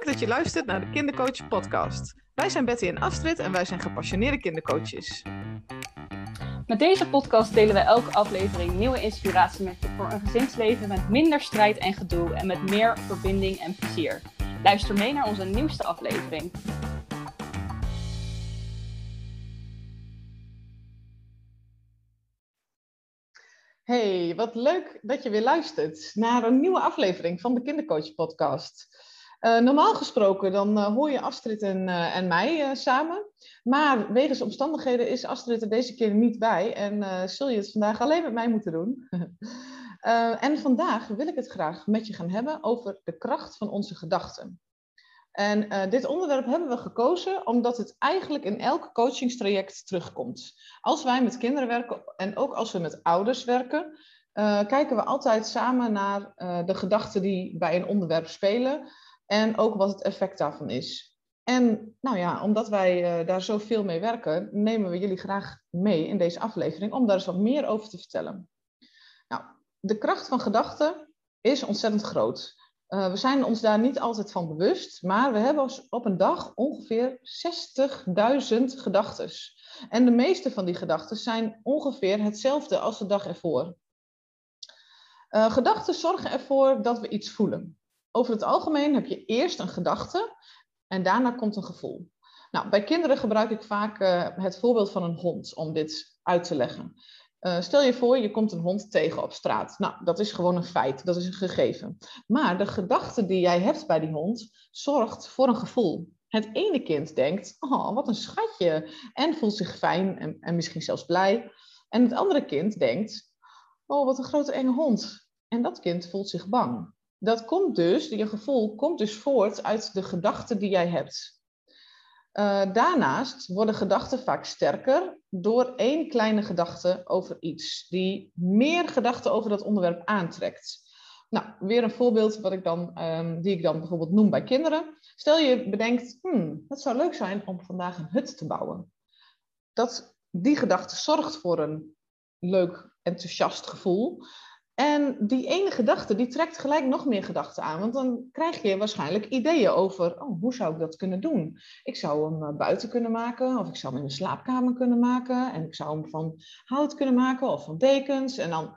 Leuk dat je luistert naar de Kindercoach podcast. Wij zijn Betty en Astrid en wij zijn gepassioneerde kindercoaches. Met deze podcast delen wij elke aflevering nieuwe inspiratie met je voor een gezinsleven met minder strijd en gedoe en met meer verbinding en plezier. Luister mee naar onze nieuwste aflevering. Hey, wat leuk dat je weer luistert naar een nieuwe aflevering van de Kindercoach podcast. Uh, normaal gesproken dan uh, hoor je Astrid en, uh, en mij samen. Maar wegens omstandigheden is Astrid er deze keer niet bij. En zul je het vandaag alleen met mij moeten doen. en vandaag wil ik het graag met je gaan hebben over de kracht van onze gedachten. En dit onderwerp hebben we gekozen omdat het eigenlijk in elk coachingstraject terugkomt. Als wij met kinderen werken en ook als we met ouders werken, kijken we altijd samen naar de gedachten die bij een onderwerp spelen en ook wat het effect daarvan is. En nou ja, omdat wij uh, daar zoveel mee werken, nemen we jullie graag mee in deze aflevering om daar eens wat meer over te vertellen. Nou, de kracht van gedachten is ontzettend groot. Uh, we zijn ons daar niet altijd van bewust, maar we hebben op een dag ongeveer 60.000 gedachten. En de meeste van die gedachten zijn ongeveer hetzelfde als de dag ervoor. Uh, gedachten zorgen ervoor dat we iets voelen over het algemeen heb je eerst een gedachte en daarna komt een gevoel. Nou, bij kinderen gebruik ik vaak uh, het voorbeeld van een hond om dit uit te leggen. Uh, stel je voor, je komt een hond tegen op straat. Nou, dat is gewoon een feit, dat is een gegeven. Maar de gedachte die jij hebt bij die hond zorgt voor een gevoel. Het ene kind denkt, oh, wat een schatje, en voelt zich fijn en, en misschien zelfs blij. En het andere kind denkt, oh, wat een grote enge hond. En dat kind voelt zich bang dat komt dus, je gevoel komt dus voort uit de gedachten die jij hebt. Uh, daarnaast worden gedachten vaak sterker door één kleine gedachte over iets, die meer gedachten over dat onderwerp aantrekt. Nou, weer een voorbeeld wat ik dan, um, die ik dan bijvoorbeeld noem bij kinderen. Stel je bedenkt, hmm, het zou leuk zijn om vandaag een hut te bouwen. Dat, die gedachte zorgt voor een leuk, enthousiast gevoel. En die ene gedachte, die trekt gelijk nog meer gedachten aan. Want dan krijg je waarschijnlijk ideeën over, oh, hoe zou ik dat kunnen doen? Ik zou hem eh, buiten kunnen maken, of ik zou hem in de slaapkamer kunnen maken. En ik zou hem van hout kunnen maken, of van dekens. En dan,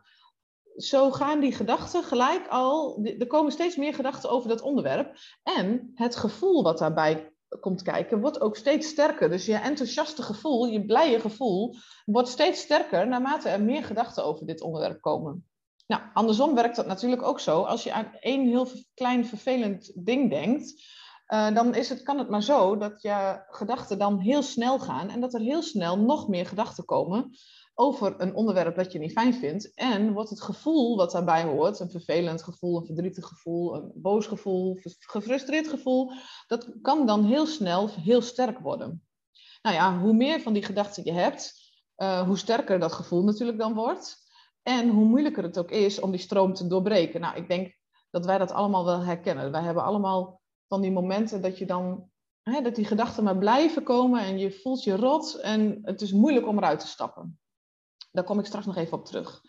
zo gaan die gedachten gelijk al, er komen steeds meer gedachten over dat onderwerp. En het gevoel wat daarbij komt kijken, wordt ook steeds sterker. Dus je enthousiaste gevoel, je blije gevoel, wordt steeds sterker naarmate er meer gedachten over dit onderwerp komen. Nou, andersom werkt dat natuurlijk ook zo. Als je aan één heel klein vervelend ding denkt, uh, dan is het, kan het maar zo dat je gedachten dan heel snel gaan en dat er heel snel nog meer gedachten komen over een onderwerp dat je niet fijn vindt. En wordt het gevoel wat daarbij hoort, een vervelend gevoel, een verdrietig gevoel, een boos gevoel, gefrustreerd gevoel, dat kan dan heel snel heel sterk worden. Nou ja, hoe meer van die gedachten je hebt, uh, hoe sterker dat gevoel natuurlijk dan wordt. En hoe moeilijker het ook is om die stroom te doorbreken. Nou, ik denk dat wij dat allemaal wel herkennen. Wij hebben allemaal van die momenten dat je dan, hè, dat die gedachten maar blijven komen en je voelt je rot en het is moeilijk om eruit te stappen. Daar kom ik straks nog even op terug.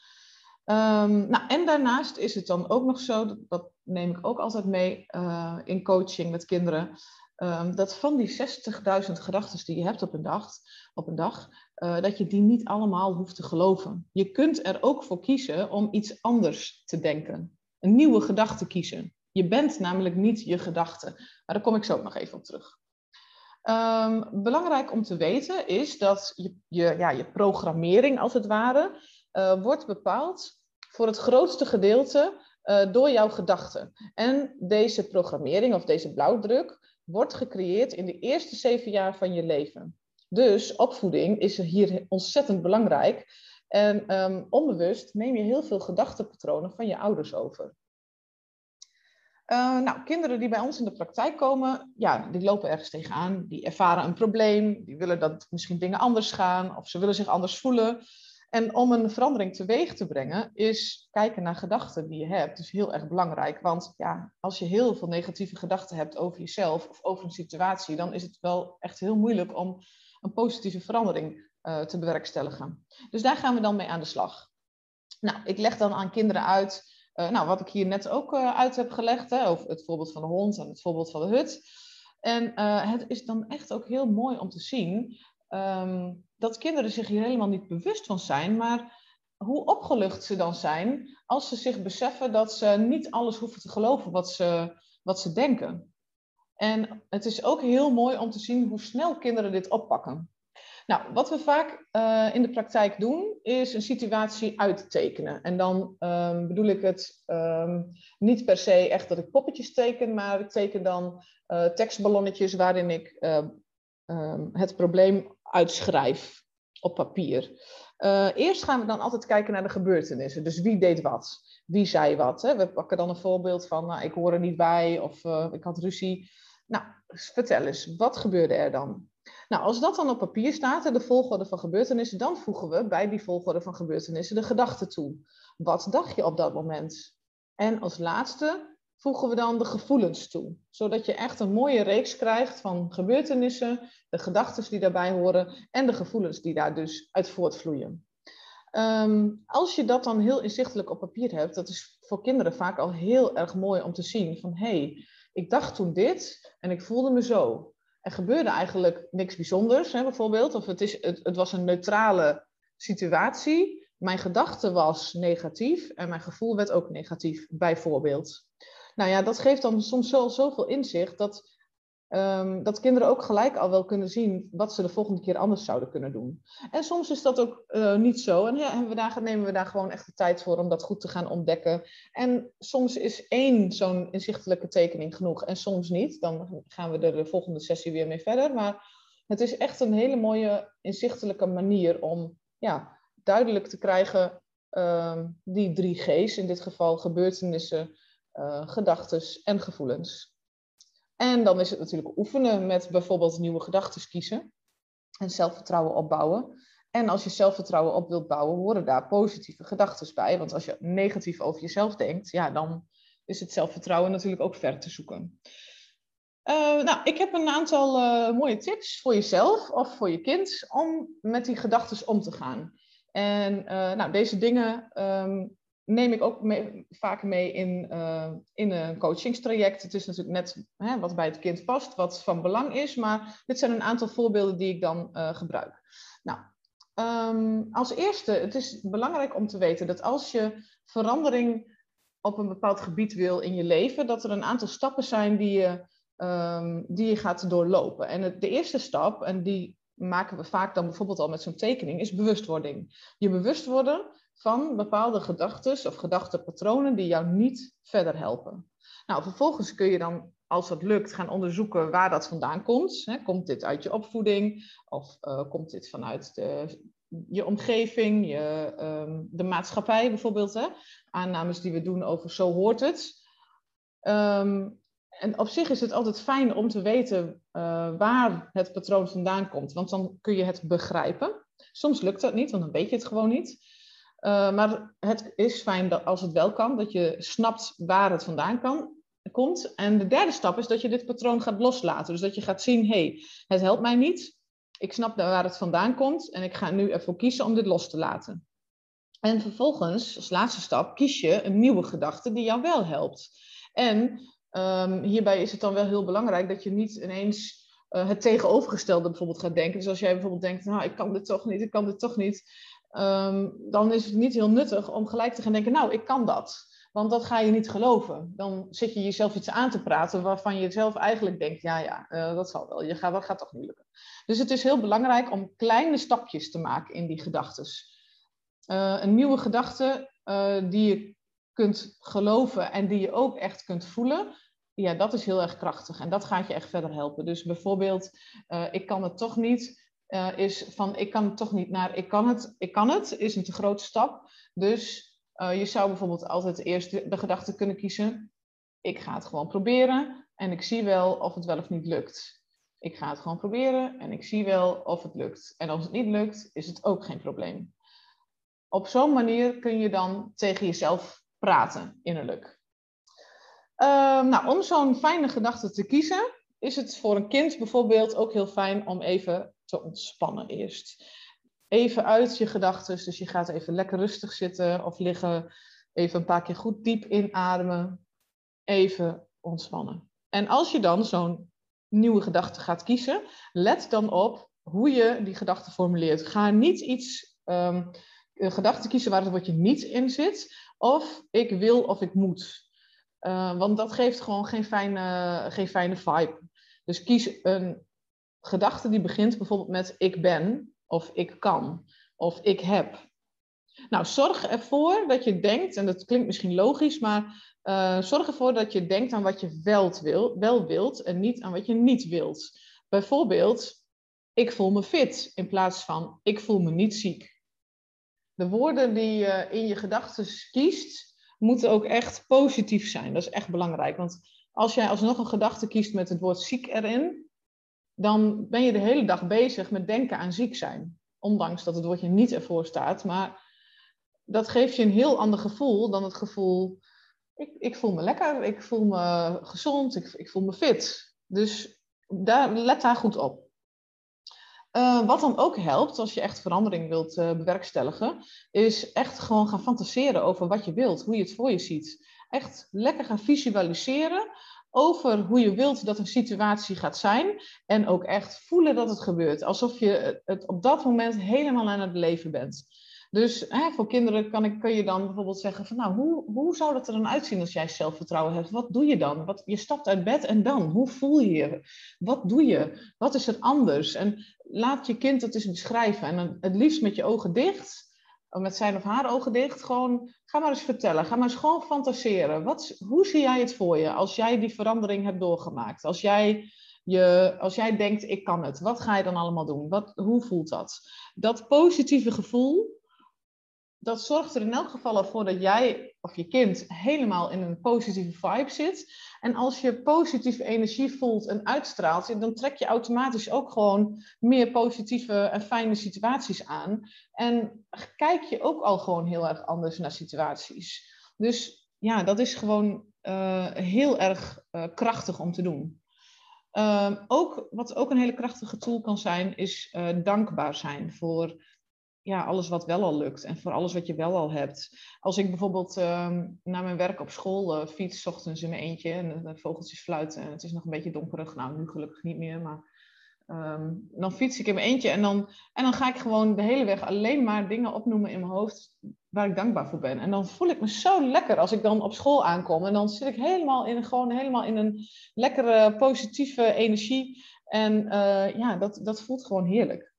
Um, nou, en daarnaast is het dan ook nog zo, dat, dat neem ik ook altijd mee uh, in coaching met kinderen, um, dat van die 60.000 gedachten die je hebt op een dag, op een dag uh, dat je die niet allemaal hoeft te geloven. Je kunt er ook voor kiezen om iets anders te denken. Een nieuwe gedachte kiezen. Je bent namelijk niet je gedachte. Maar daar kom ik zo nog even op terug. Um, belangrijk om te weten is dat je, je, ja, je programmering, als het ware, uh, wordt bepaald voor het grootste gedeelte uh, door jouw gedachten. En deze programmering of deze blauwdruk wordt gecreëerd in de eerste zeven jaar van je leven. Dus opvoeding is hier ontzettend belangrijk. En um, onbewust neem je heel veel gedachtenpatronen van je ouders over. Uh, nou, kinderen die bij ons in de praktijk komen, ja, die lopen ergens tegenaan. Die ervaren een probleem, die willen dat misschien dingen anders gaan of ze willen zich anders voelen. En om een verandering teweeg te brengen, is kijken naar gedachten die je hebt. Dus heel erg belangrijk. Want ja, als je heel veel negatieve gedachten hebt over jezelf of over een situatie, dan is het wel echt heel moeilijk om een positieve verandering uh, te bewerkstelligen. Dus daar gaan we dan mee aan de slag. Nou, ik leg dan aan kinderen uit nou, wat ik hier net ook uit heb gelegd, hè, over het voorbeeld van de hond en het voorbeeld van de hut. En het is dan echt ook heel mooi om te zien ehm, dat kinderen zich hier helemaal niet bewust van zijn, maar hoe opgelucht ze dan zijn als ze zich beseffen dat ze niet alles hoeven te geloven wat ze, wat ze denken. En het is ook heel mooi om te zien hoe snel kinderen dit oppakken. Nou, wat we vaak uh, in de praktijk doen, is een situatie uittekenen. En dan um, bedoel ik het um, niet per se echt dat ik poppetjes teken, maar ik teken dan uh, tekstballonnetjes waarin ik um, het probleem uitschrijf op papier. Uh, eerst gaan we dan altijd kijken naar de gebeurtenissen. Dus wie deed wat? Wie zei wat? Hè? We pakken dan een voorbeeld van, nou, ik hoor er niet bij of ik had ruzie. Nou, vertel eens, wat gebeurde er dan? Nou, als dat dan op papier staat, de volgorde van gebeurtenissen, dan voegen we bij die volgorde van gebeurtenissen de gedachten toe. Wat dacht je op dat moment? En als laatste voegen we dan de gevoelens toe, zodat je echt een mooie reeks krijgt van gebeurtenissen, de gedachten die daarbij horen en de gevoelens die daar dus uit voortvloeien. Um, als je dat dan heel inzichtelijk op papier hebt, dat is voor kinderen vaak al heel erg mooi om te zien van hé, hey, ik dacht toen dit en ik voelde me zo. Er gebeurde eigenlijk niks bijzonders, hè, bijvoorbeeld. Of het, is, het, het was een neutrale situatie. Mijn gedachte was negatief en mijn gevoel werd ook negatief, bijvoorbeeld. Nou ja, dat geeft dan soms zo, zoveel inzicht dat Um, dat kinderen ook gelijk al wel kunnen zien wat ze de volgende keer anders zouden kunnen doen. En soms is dat ook uh, niet zo. En ja, we daar, nemen we daar gewoon echt de tijd voor om dat goed te gaan ontdekken. En soms is één zo'n inzichtelijke tekening genoeg en soms niet. Dan gaan we er de volgende sessie weer mee verder. Maar het is echt een hele mooie inzichtelijke manier om ja, duidelijk te krijgen uh, die drie G's, in dit geval gebeurtenissen, uh, gedachten en gevoelens. En dan is het natuurlijk oefenen met bijvoorbeeld nieuwe gedachten kiezen en zelfvertrouwen opbouwen. En als je zelfvertrouwen op wilt bouwen, horen daar positieve gedachten bij. Want als je negatief over jezelf denkt, ja, dan is het zelfvertrouwen natuurlijk ook ver te zoeken. Uh, nou, ik heb een aantal uh, mooie tips voor jezelf of voor je kind om met die gedachten om te gaan. En uh, nou, deze dingen um, neem ik ook mee, vaak mee in, uh, in een coachingstraject. Het is natuurlijk net hè, wat bij het kind past, wat van belang is. Maar dit zijn een aantal voorbeelden die ik dan uh, gebruik. Nou, um, als eerste, het is belangrijk om te weten dat als je verandering op een bepaald gebied wil in je leven, dat er een aantal stappen zijn die je, um, die je gaat doorlopen. En de eerste stap, en die maken we vaak dan bijvoorbeeld al met zo'n tekening, is bewustwording. Je bewust worden van bepaalde gedachten of gedachtenpatronen die jou niet verder helpen. Nou, vervolgens kun je dan, als dat lukt, gaan onderzoeken waar dat vandaan komt. komt dit uit je opvoeding of uh, komt dit vanuit de, je omgeving, je, um, de maatschappij bijvoorbeeld? Hè? Aannames die we doen over zo hoort het. Um, en op zich is het altijd fijn om te weten uh, waar het patroon vandaan komt, want dan kun je het begrijpen. Soms lukt dat niet, want dan weet je het gewoon niet. Uh, maar het is fijn dat als het wel kan, dat je snapt waar het vandaan kan, komt. En de derde stap is dat je dit patroon gaat loslaten. Dus dat je gaat zien, hey, het helpt mij niet. Ik snap waar het vandaan komt en ik ga nu ervoor kiezen om dit los te laten. En vervolgens, als laatste stap, kies je een nieuwe gedachte die jou wel helpt. En um, hierbij is het dan wel heel belangrijk dat je niet ineens uh, het tegenovergestelde bijvoorbeeld gaat denken. Dus als jij bijvoorbeeld denkt, nou, ik kan dit toch niet, ik kan dit toch niet um, dan is het niet heel nuttig om gelijk te gaan denken, nou, ik kan dat. Want dat ga je niet geloven. Dan zit je jezelf iets aan te praten waarvan je zelf eigenlijk denkt, ja, ja, uh, dat zal wel. Je gaat, dat gaat toch niet lukken. Dus het is heel belangrijk om kleine stapjes te maken in die gedachten. Uh, een nieuwe gedachte uh, die je kunt geloven en die je ook echt kunt voelen, ja, dat is heel erg krachtig en dat gaat je echt verder helpen. Dus bijvoorbeeld, ik kan het toch niet, uh, is van ik kan het toch niet naar ik kan het, ik kan het, is een te grote stap. Dus uh, je zou bijvoorbeeld altijd eerst de, gedachte kunnen kiezen, ik ga het gewoon proberen en ik zie wel of het wel of niet lukt. Ik ga het gewoon proberen en ik zie wel of het lukt. En als het niet lukt, is het ook geen probleem. Op zo'n manier kun je dan tegen jezelf praten, innerlijk. Uh, nou, om zo'n fijne gedachte te kiezen, is het voor een kind bijvoorbeeld ook heel fijn om even te ontspannen eerst. Even uit je gedachten, dus je gaat even lekker rustig zitten of liggen. Even een paar keer goed diep inademen. Even ontspannen. En als je dan zo'n nieuwe gedachte gaat kiezen, let dan op hoe je die gedachte formuleert. Ga niet iets, um, een gedachte kiezen waar het woordje niet in zit, of ik wil of ik moet. Uh, want dat geeft gewoon geen fijne, geen fijne vibe. Dus kies een gedachte die begint bijvoorbeeld met ik ben, of ik kan, of ik heb. Nou, zorg ervoor dat je denkt, en dat klinkt misschien logisch, maar uh, zorg ervoor dat je denkt aan wat je wel, wel wilt en niet aan wat je niet wilt. Bijvoorbeeld, ik voel me fit in plaats van ik voel me niet ziek. De woorden die je in je gedachten kiest, moeten ook echt positief zijn. Dat is echt belangrijk. Want als jij alsnog een gedachte kiest met het woord ziek erin, dan ben je de hele dag bezig met denken aan ziek zijn. Ondanks dat het woordje niet ervoor staat. Maar dat geeft je een heel ander gevoel dan het gevoel, ik, ik voel me lekker, ik voel me gezond, ik, ik voel me fit. Dus daar, let daar goed op. Uh, wat dan ook helpt, als je echt verandering wilt uh, bewerkstelligen, is echt gewoon gaan fantaseren over wat je wilt, hoe je het voor je ziet. Echt lekker gaan visualiseren over hoe je wilt dat een situatie gaat zijn. En ook echt voelen dat het gebeurt. Alsof je het op dat moment helemaal aan het beleven bent. Dus hè, voor kinderen kan ik, kun je dan bijvoorbeeld zeggen van nou, hoe, hoe zou dat er dan uitzien als jij zelfvertrouwen hebt? Wat doe je dan? Wat, je stapt uit bed en dan? Hoe voel je je? Wat doe je? Wat is er anders? En laat je kind het eens beschrijven. En het liefst met je ogen dicht, met zijn of haar ogen dicht. Gewoon, ga maar eens vertellen. Ga maar eens gewoon fantaseren. Wat, hoe zie jij het voor je als jij die verandering hebt doorgemaakt? Als jij je, als jij denkt, ik kan het, wat ga je dan allemaal doen? Wat, hoe voelt dat? Dat positieve gevoel, dat zorgt er in elk geval voor dat jij of je kind helemaal in een positieve vibe zit. En als je positieve energie voelt en uitstraalt, dan trek je automatisch ook gewoon meer positieve en fijne situaties aan. En kijk je ook al gewoon heel erg anders naar situaties. Dus ja, dat is gewoon uh, heel erg uh, krachtig om te doen. Uh, ook, wat ook een hele krachtige tool kan zijn, is uh, dankbaar zijn voor ja, alles wat wel al lukt en voor alles wat je wel al hebt. Als ik bijvoorbeeld um, naar mijn werk op school uh, fiets, ochtends in mijn eentje en de vogeltjes fluiten en het is nog een beetje donkerig, nou nu gelukkig niet meer, maar um, dan fiets ik in mijn eentje en dan, en dan ga ik gewoon de hele weg alleen maar dingen opnoemen in mijn hoofd waar ik dankbaar voor ben. En dan voel ik me zo lekker als ik dan op school aankom en dan zit ik helemaal in, gewoon helemaal in een lekkere positieve energie en uh, ja, dat, dat voelt gewoon heerlijk.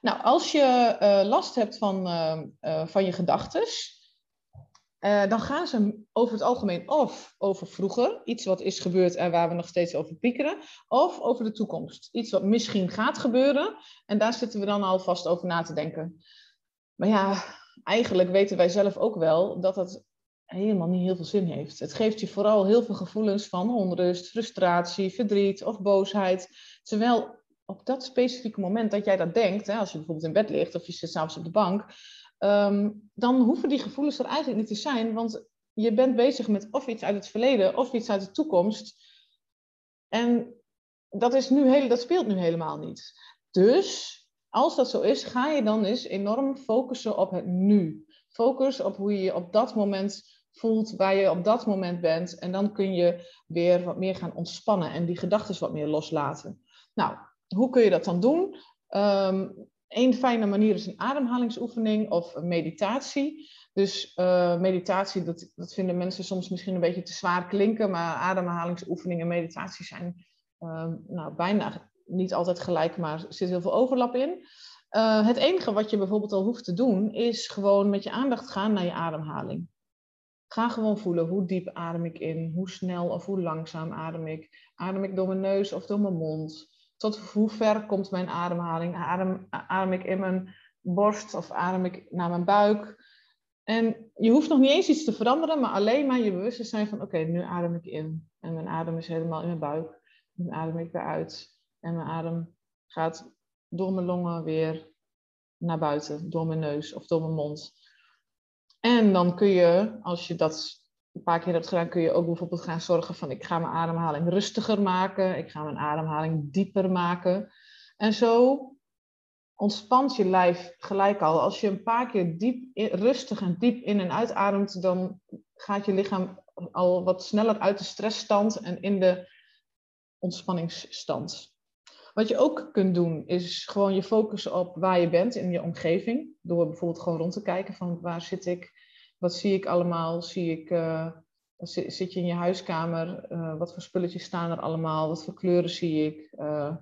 Nou, als je uh, last hebt van, uh, uh, van je gedachten, dan gaan ze over het algemeen of over vroeger, iets wat is gebeurd en waar we nog steeds over piekeren, of over de toekomst, iets wat misschien gaat gebeuren en daar zitten we dan alvast over na te denken. Maar ja, eigenlijk weten wij zelf ook wel dat dat helemaal niet heel veel zin heeft. Het geeft je vooral heel veel gevoelens van onrust, frustratie, verdriet of boosheid, terwijl op dat specifieke moment dat jij dat denkt, hè, als je bijvoorbeeld in bed ligt of je zit s'avonds op de bank, um, dan hoeven die gevoelens er eigenlijk niet te zijn, want je bent bezig met of iets uit het verleden of iets uit de toekomst. En dat, is nu heel, dat speelt nu helemaal niet. Dus als dat zo is, ga je dan eens enorm focussen op het nu. Focus op hoe je je op dat moment voelt, waar je op dat moment bent. En dan kun je weer wat meer gaan ontspannen en die gedachten wat meer loslaten. Nou, hoe kun je dat dan doen? Um, een fijne manier is een ademhalingsoefening of meditatie. Dus uh, meditatie, dat, dat vinden mensen soms misschien een beetje te zwaar klinken, maar ademhalingsoefeningen en meditatie zijn uh, nou, bijna niet altijd gelijk, maar er zit heel veel overlap in. Uh, het enige wat je bijvoorbeeld al hoeft te doen, is gewoon met je aandacht gaan naar je ademhaling. Ga gewoon voelen hoe diep adem ik in, hoe snel of hoe langzaam adem ik. Adem ik door mijn neus of door mijn mond? Tot hoe ver komt mijn ademhaling? Adem, adem ik in mijn borst of adem ik naar mijn buik? En je hoeft nog niet eens iets te veranderen, maar alleen maar je bewustzijn zijn van oké, nu adem ik in. En mijn adem is helemaal in mijn buik. Nu adem ik weer uit. En mijn adem gaat door mijn longen weer naar buiten, door mijn neus of door mijn mond. En dan kun je, als je dat een paar keer hebt gedaan, kun je ook bijvoorbeeld gaan zorgen van ik ga mijn ademhaling rustiger maken, ik ga mijn ademhaling dieper maken. En zo ontspant je lijf gelijk al. Als je een paar keer diep, rustig en diep in en uitademt, dan gaat je lichaam al wat sneller uit de stressstand en in de ontspanningsstand. Wat je ook kunt doen, is gewoon je focussen op waar je bent in je omgeving. Door bijvoorbeeld gewoon rond te kijken van waar zit ik, wat zie ik allemaal, zie ik, uh, zit je in je huiskamer, uh, wat voor spulletjes staan er allemaal, wat voor kleuren zie ik. Uh,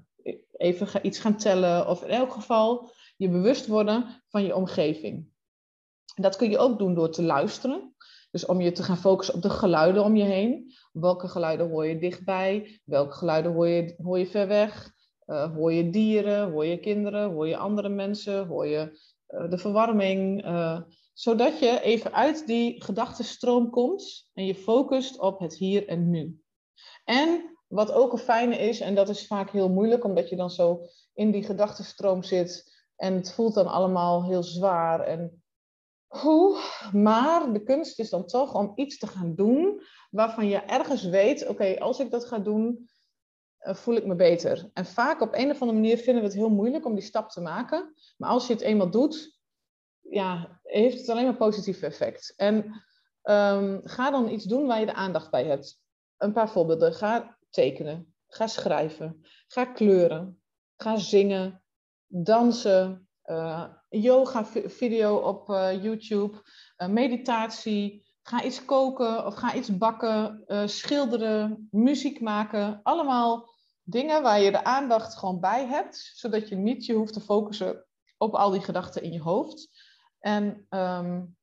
even iets gaan tellen of in elk geval je bewust worden van je omgeving. Dat kun je ook doen door te luisteren. Dus om je te gaan focussen op de geluiden om je heen. Welke geluiden hoor je dichtbij? Welke geluiden hoor je, hoor je ver weg? Hoor je dieren? Hoor je kinderen? Hoor je andere mensen? Hoor je de verwarming? Zodat je even uit die gedachtenstroom komt en je focust op het hier en nu. En wat ook een fijne is, en dat is vaak heel moeilijk, omdat je dan zo in die gedachtenstroom zit en het voelt dan allemaal heel zwaar en hoe, maar de kunst is dan toch om iets te gaan doen waarvan je ergens weet, oké, als ik dat ga doen, uh, voel ik me beter. En vaak op een of andere manier vinden we het heel moeilijk om die stap te maken. Maar als je het eenmaal doet, ja, heeft het alleen maar positief effect. En um, ga dan iets doen waar je de aandacht bij hebt. Een paar voorbeelden. Ga tekenen. Ga schrijven. Ga kleuren. Ga zingen. Dansen. Uh, yoga video op uh, YouTube. Uh, meditatie. Ga iets koken of ga iets bakken. schilderen. Muziek maken. Allemaal dingen waar je de aandacht gewoon bij hebt. Zodat je niet je hoeft te focussen op al die gedachten in je hoofd. En um,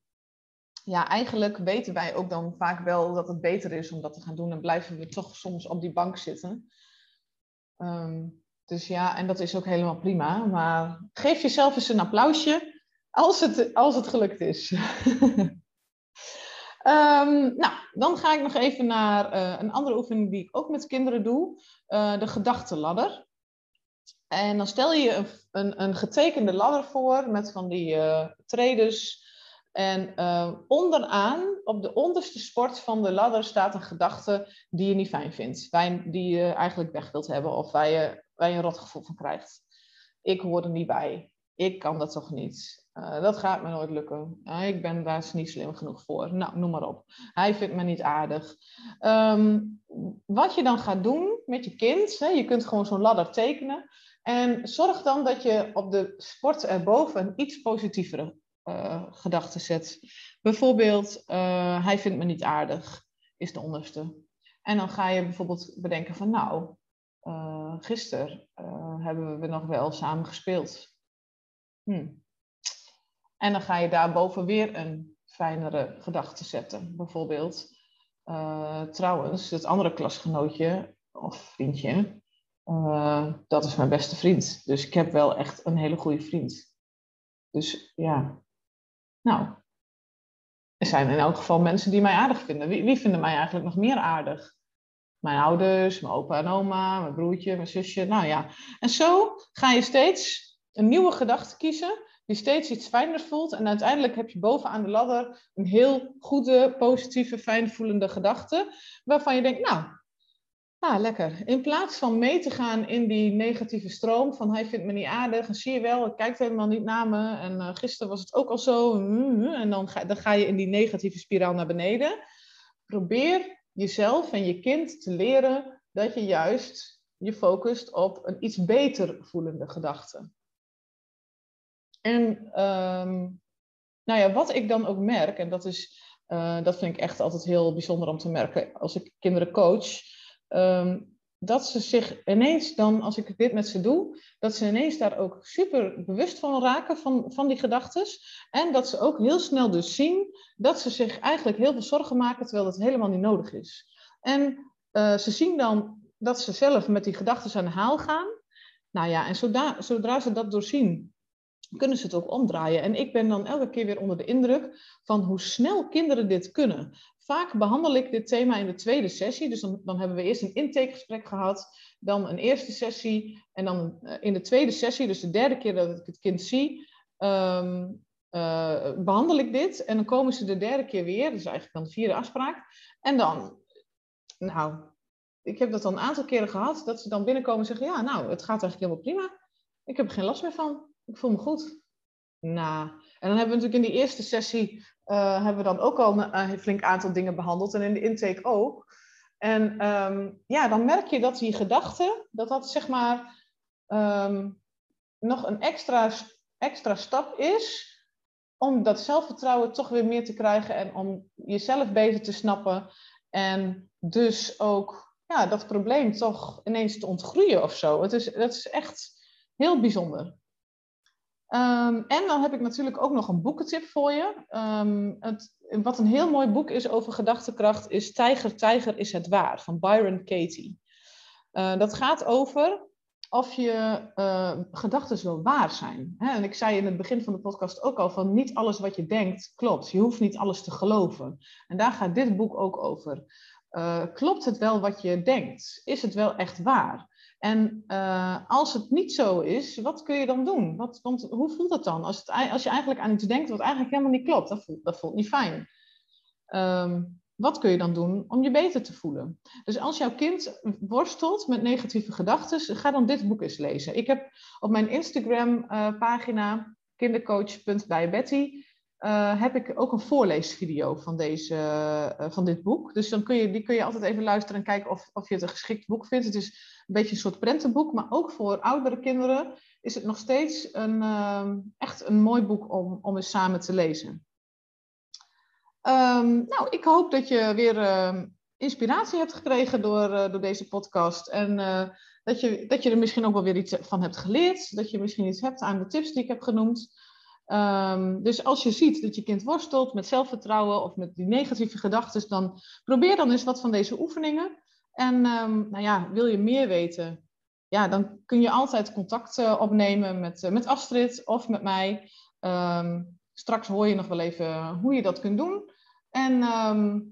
ja, eigenlijk weten wij ook dan vaak wel dat het beter is om dat te gaan doen. En blijven we toch soms op die bank zitten. Um, dus ja, en dat is ook helemaal prima. Maar geef jezelf eens een applausje als het, als het gelukt is. um, nou, dan ga ik nog even naar uh, een andere oefening die ik ook met kinderen doe. Uh, de gedachtenladder. En dan stel je een, een, een, getekende ladder voor met van die uh, tredes en uh, onderaan, op de onderste sport van de ladder, staat een gedachte die je niet fijn vindt. die je eigenlijk weg wilt hebben of waar je, waar je een rotgevoel van krijgt. Ik hoor er niet bij. Ik kan dat toch niet. Uh, dat gaat me nooit lukken. Ik ben daar niet slim genoeg voor. Nou, noem maar op. Hij vindt me niet aardig. Um, wat je dan gaat doen met je kind, hè, je kunt gewoon zo'n ladder tekenen. En zorg dan dat je op de sport erboven een iets positievere uh, gedachten zet. Bijvoorbeeld, uh, hij vindt me niet aardig, is de onderste. En dan ga je bijvoorbeeld bedenken van, nou, uh, gisteren hebben we nog wel samen gespeeld. Hm. En dan ga je daarboven weer een fijnere gedachte zetten. Bijvoorbeeld, trouwens, het andere klasgenootje of vriendje, dat is mijn beste vriend. Dus ik heb wel echt een hele goede vriend. Dus ja, nou, er zijn in elk geval mensen die mij aardig vinden. Wie, wie vinden mij eigenlijk nog meer aardig? Mijn ouders, mijn opa en oma, mijn broertje, mijn zusje. Nou ja, en zo ga je steeds een nieuwe gedachte kiezen die steeds iets fijner voelt. En uiteindelijk heb je bovenaan de ladder een heel goede, positieve, fijnvoelende gedachte. Waarvan je denkt, nou, Ah, lekker. In plaats van mee te gaan in die negatieve stroom van hij vindt me niet aardig en zie je wel, hij kijkt helemaal niet naar me en uh, gisteren was het ook al zo en dan ga, dan ga je in die negatieve spiraal naar beneden. Probeer jezelf en je kind te leren dat je juist je focust op een iets beter voelende gedachte. En um, nou ja, wat ik dan ook merk, en dat, is, uh, dat vind ik echt altijd heel bijzonder om te merken als ik kinderen coach, Um, dat ze zich ineens dan, als ik dit met ze doe, dat ze ineens daar ook super bewust van raken, van, van die gedachten. En dat ze ook heel snel dus zien dat ze zich eigenlijk heel veel zorgen maken, terwijl dat helemaal niet nodig is. En uh, ze zien dan dat ze zelf met die gedachten aan de haal gaan. Nou ja, en zodra, zodra ze dat doorzien, kunnen ze het ook omdraaien. En ik ben dan elke keer weer onder de indruk van hoe snel kinderen dit kunnen. Vaak behandel ik dit thema in de tweede sessie. Dus dan, dan hebben we eerst een intakegesprek gehad, dan een eerste sessie. En dan eh, in de tweede sessie, dus de derde keer dat ik het kind zie, um, uh, behandel ik dit. En dan komen ze de derde keer weer, dus eigenlijk dan de vierde afspraak. En dan, nou, ik heb dat al een aantal keren gehad, dat ze dan binnenkomen en zeggen, ja, nou, het gaat eigenlijk helemaal prima. Ik heb er geen last meer van. Ik voel me goed. Nou, en dan hebben we natuurlijk in die eerste sessie uh, hebben we dan ook al een, flink aantal dingen behandeld en in de intake ook. En ehm, ja, dan merk je dat die gedachte, dat dat zeg maar ehm, nog een extra, extra stap is om dat zelfvertrouwen toch weer meer te krijgen en om jezelf beter te snappen. En dus ook ja, dat probleem toch ineens te ontgroeien of zo. Het is, dat is echt heel bijzonder. Ehm, en dan heb ik natuurlijk ook nog een boekentip voor je. Um, het, wat een heel mooi boek is over gedachtekracht is Tijger, Tijger is het waar van Byron Katie. Uh, dat gaat over of je uh, gedachten wel waar zijn. Hè? En ik zei in het begin van de podcast ook al van niet alles wat je denkt klopt. Je hoeft niet alles te geloven. En daar gaat dit boek ook over. Uh, klopt het wel wat je denkt? Is het wel echt waar? En uh, als het niet zo is, wat kun je dan doen? Wat, want hoe voelt het dan? Als, het, als je eigenlijk aan iets denkt wat eigenlijk helemaal niet klopt, dat voelt, dat niet fijn. Um, wat kun je dan doen om je beter te voelen? Dus als jouw kind worstelt met negatieve gedachten, ga dan dit boek eens lezen. Ik heb op mijn Instagram-pagina, uh, kindercoach.bijbetty, uh, heb ik ook een voorleesvideo van, deze, uh, van dit boek. Dus dan kun je, die kun je altijd even luisteren en kijken of, of je het een geschikt boek vindt. Het is een beetje een soort prentenboek, maar ook voor oudere kinderen is het nog steeds een, uh, echt een mooi boek om, om eens samen te lezen. Um, nou, ik hoop dat je weer ehm, inspiratie hebt gekregen door, uh, door deze podcast. En dat, je, dat je er misschien ook wel weer iets van hebt geleerd. Dat je misschien iets hebt aan de tips die ik heb genoemd. Um, dus als je ziet dat je kind worstelt met zelfvertrouwen of met die negatieve gedachten, dan probeer dan eens wat van deze oefeningen. En nou ja, wil je meer weten, ja, dan kun je altijd contact uh, opnemen met, met Astrid of met mij. straks hoor je nog wel even hoe je dat kunt doen. En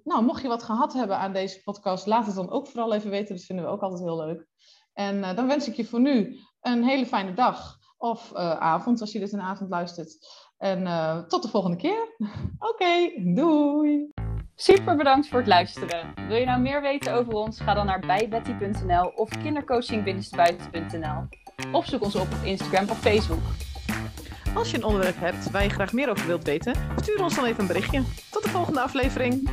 nou, mocht je wat gehad hebben aan deze podcast, laat het dan ook vooral even weten. Dat vinden we ook altijd heel leuk. En uh, dan wens ik je voor nu een hele fijne dag of uh, avond, als je dit in de avond luistert. En uh, tot de volgende keer. Oké, okay, doei! Super bedankt voor het luisteren. Wil je nou meer weten over ons? Ga dan naar bijbetty.nl of kindercoaching-buiten.nl. Of zoek ons op op Instagram of Facebook. Als je een onderwerp hebt waar je graag meer over wilt weten, stuur ons dan even een berichtje. Tot de volgende aflevering.